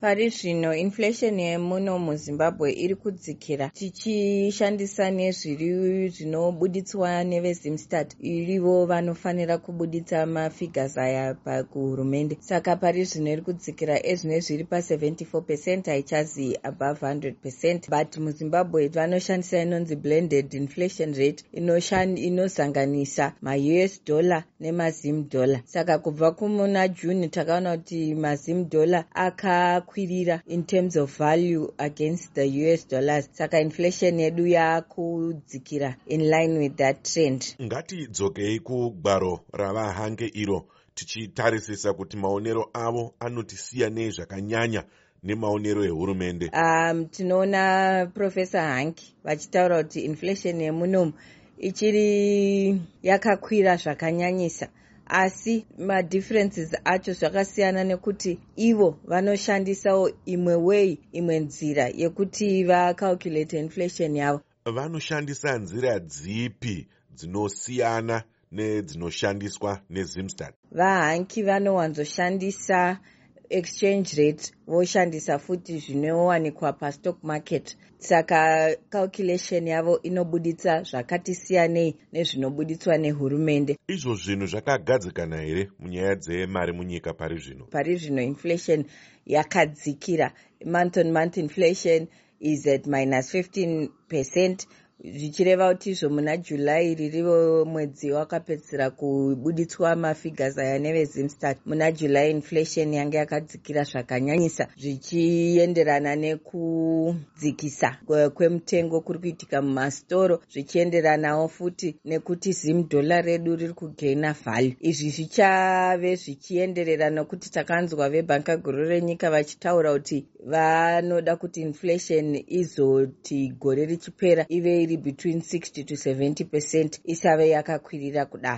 pari zvino inflation yemuno muzimbabwe iri kudzikira tichishandisa nezviri zvinobuditswa nevezimstad irivo vanofanira kubuditsa mafigures aya pakuhurumende. Saka pari zvino iri kudzikira ezvine zviri pa74 pecent haichazi above 100 pecent but muzimbabwe vanoshandisa inonzi blended inflation rate inozanganisa maus dollar nemazim dollar. Saka kubva kumuna june takaona kuti mazim dollar akakwirira in terms of value against the us dollars. Saka inflation yedu yakudzikira in line with that trend. Ngatidzokei kugwaro ravahange iro tichitarisisa kuti maonero avo anotisiya nei zvakanyanya nemaonero ehurumende. Um tinoona profesa hanki vachitaura kuti inflation yemunomu ichiri yakakwira zvakanyanyisa asi madifferences acho zvakasiyana nekuti ivo vanoshandisawo imwe way imwe nzira yekuti vacalculate inflation yavo. Vanoshandisa nzira dzipi dzinosiyana nedzinoshandiswa nezimstad? Vahanki vanowanzoshandisa exchange rate voshandisa futi zvinowanikwa pastock market. Saka calculation yavo inobuditsa zvakati siyanei nezvinobuditswa nehurumende. Izvo zvinhu zvakagadzikana here munyaya dzemari munyika pari zvino? Pari zvino inflation yakadzikira. Month on month inflation is at minus 15 percent zvichireva kuti izvo muna july ririvo mwedzi wakapedzisira kubuditswa mafigures aya nevezimstad muna july inflation yange yakadzikira zvakanyanyisa zvichienderana nekudzikisa kwemutengo kuri kuitika mumastoro zvichienderanawo futi nekuti zim dollar redu riri kugaina value. Izvi zvichave zvichienderera nokuti takanzwa vebhanka guru renyika vachitaura kuti vanoda kuti inflation izoti gore richipera ive iri between 60 to 70 percent isave yakakwirira kudaro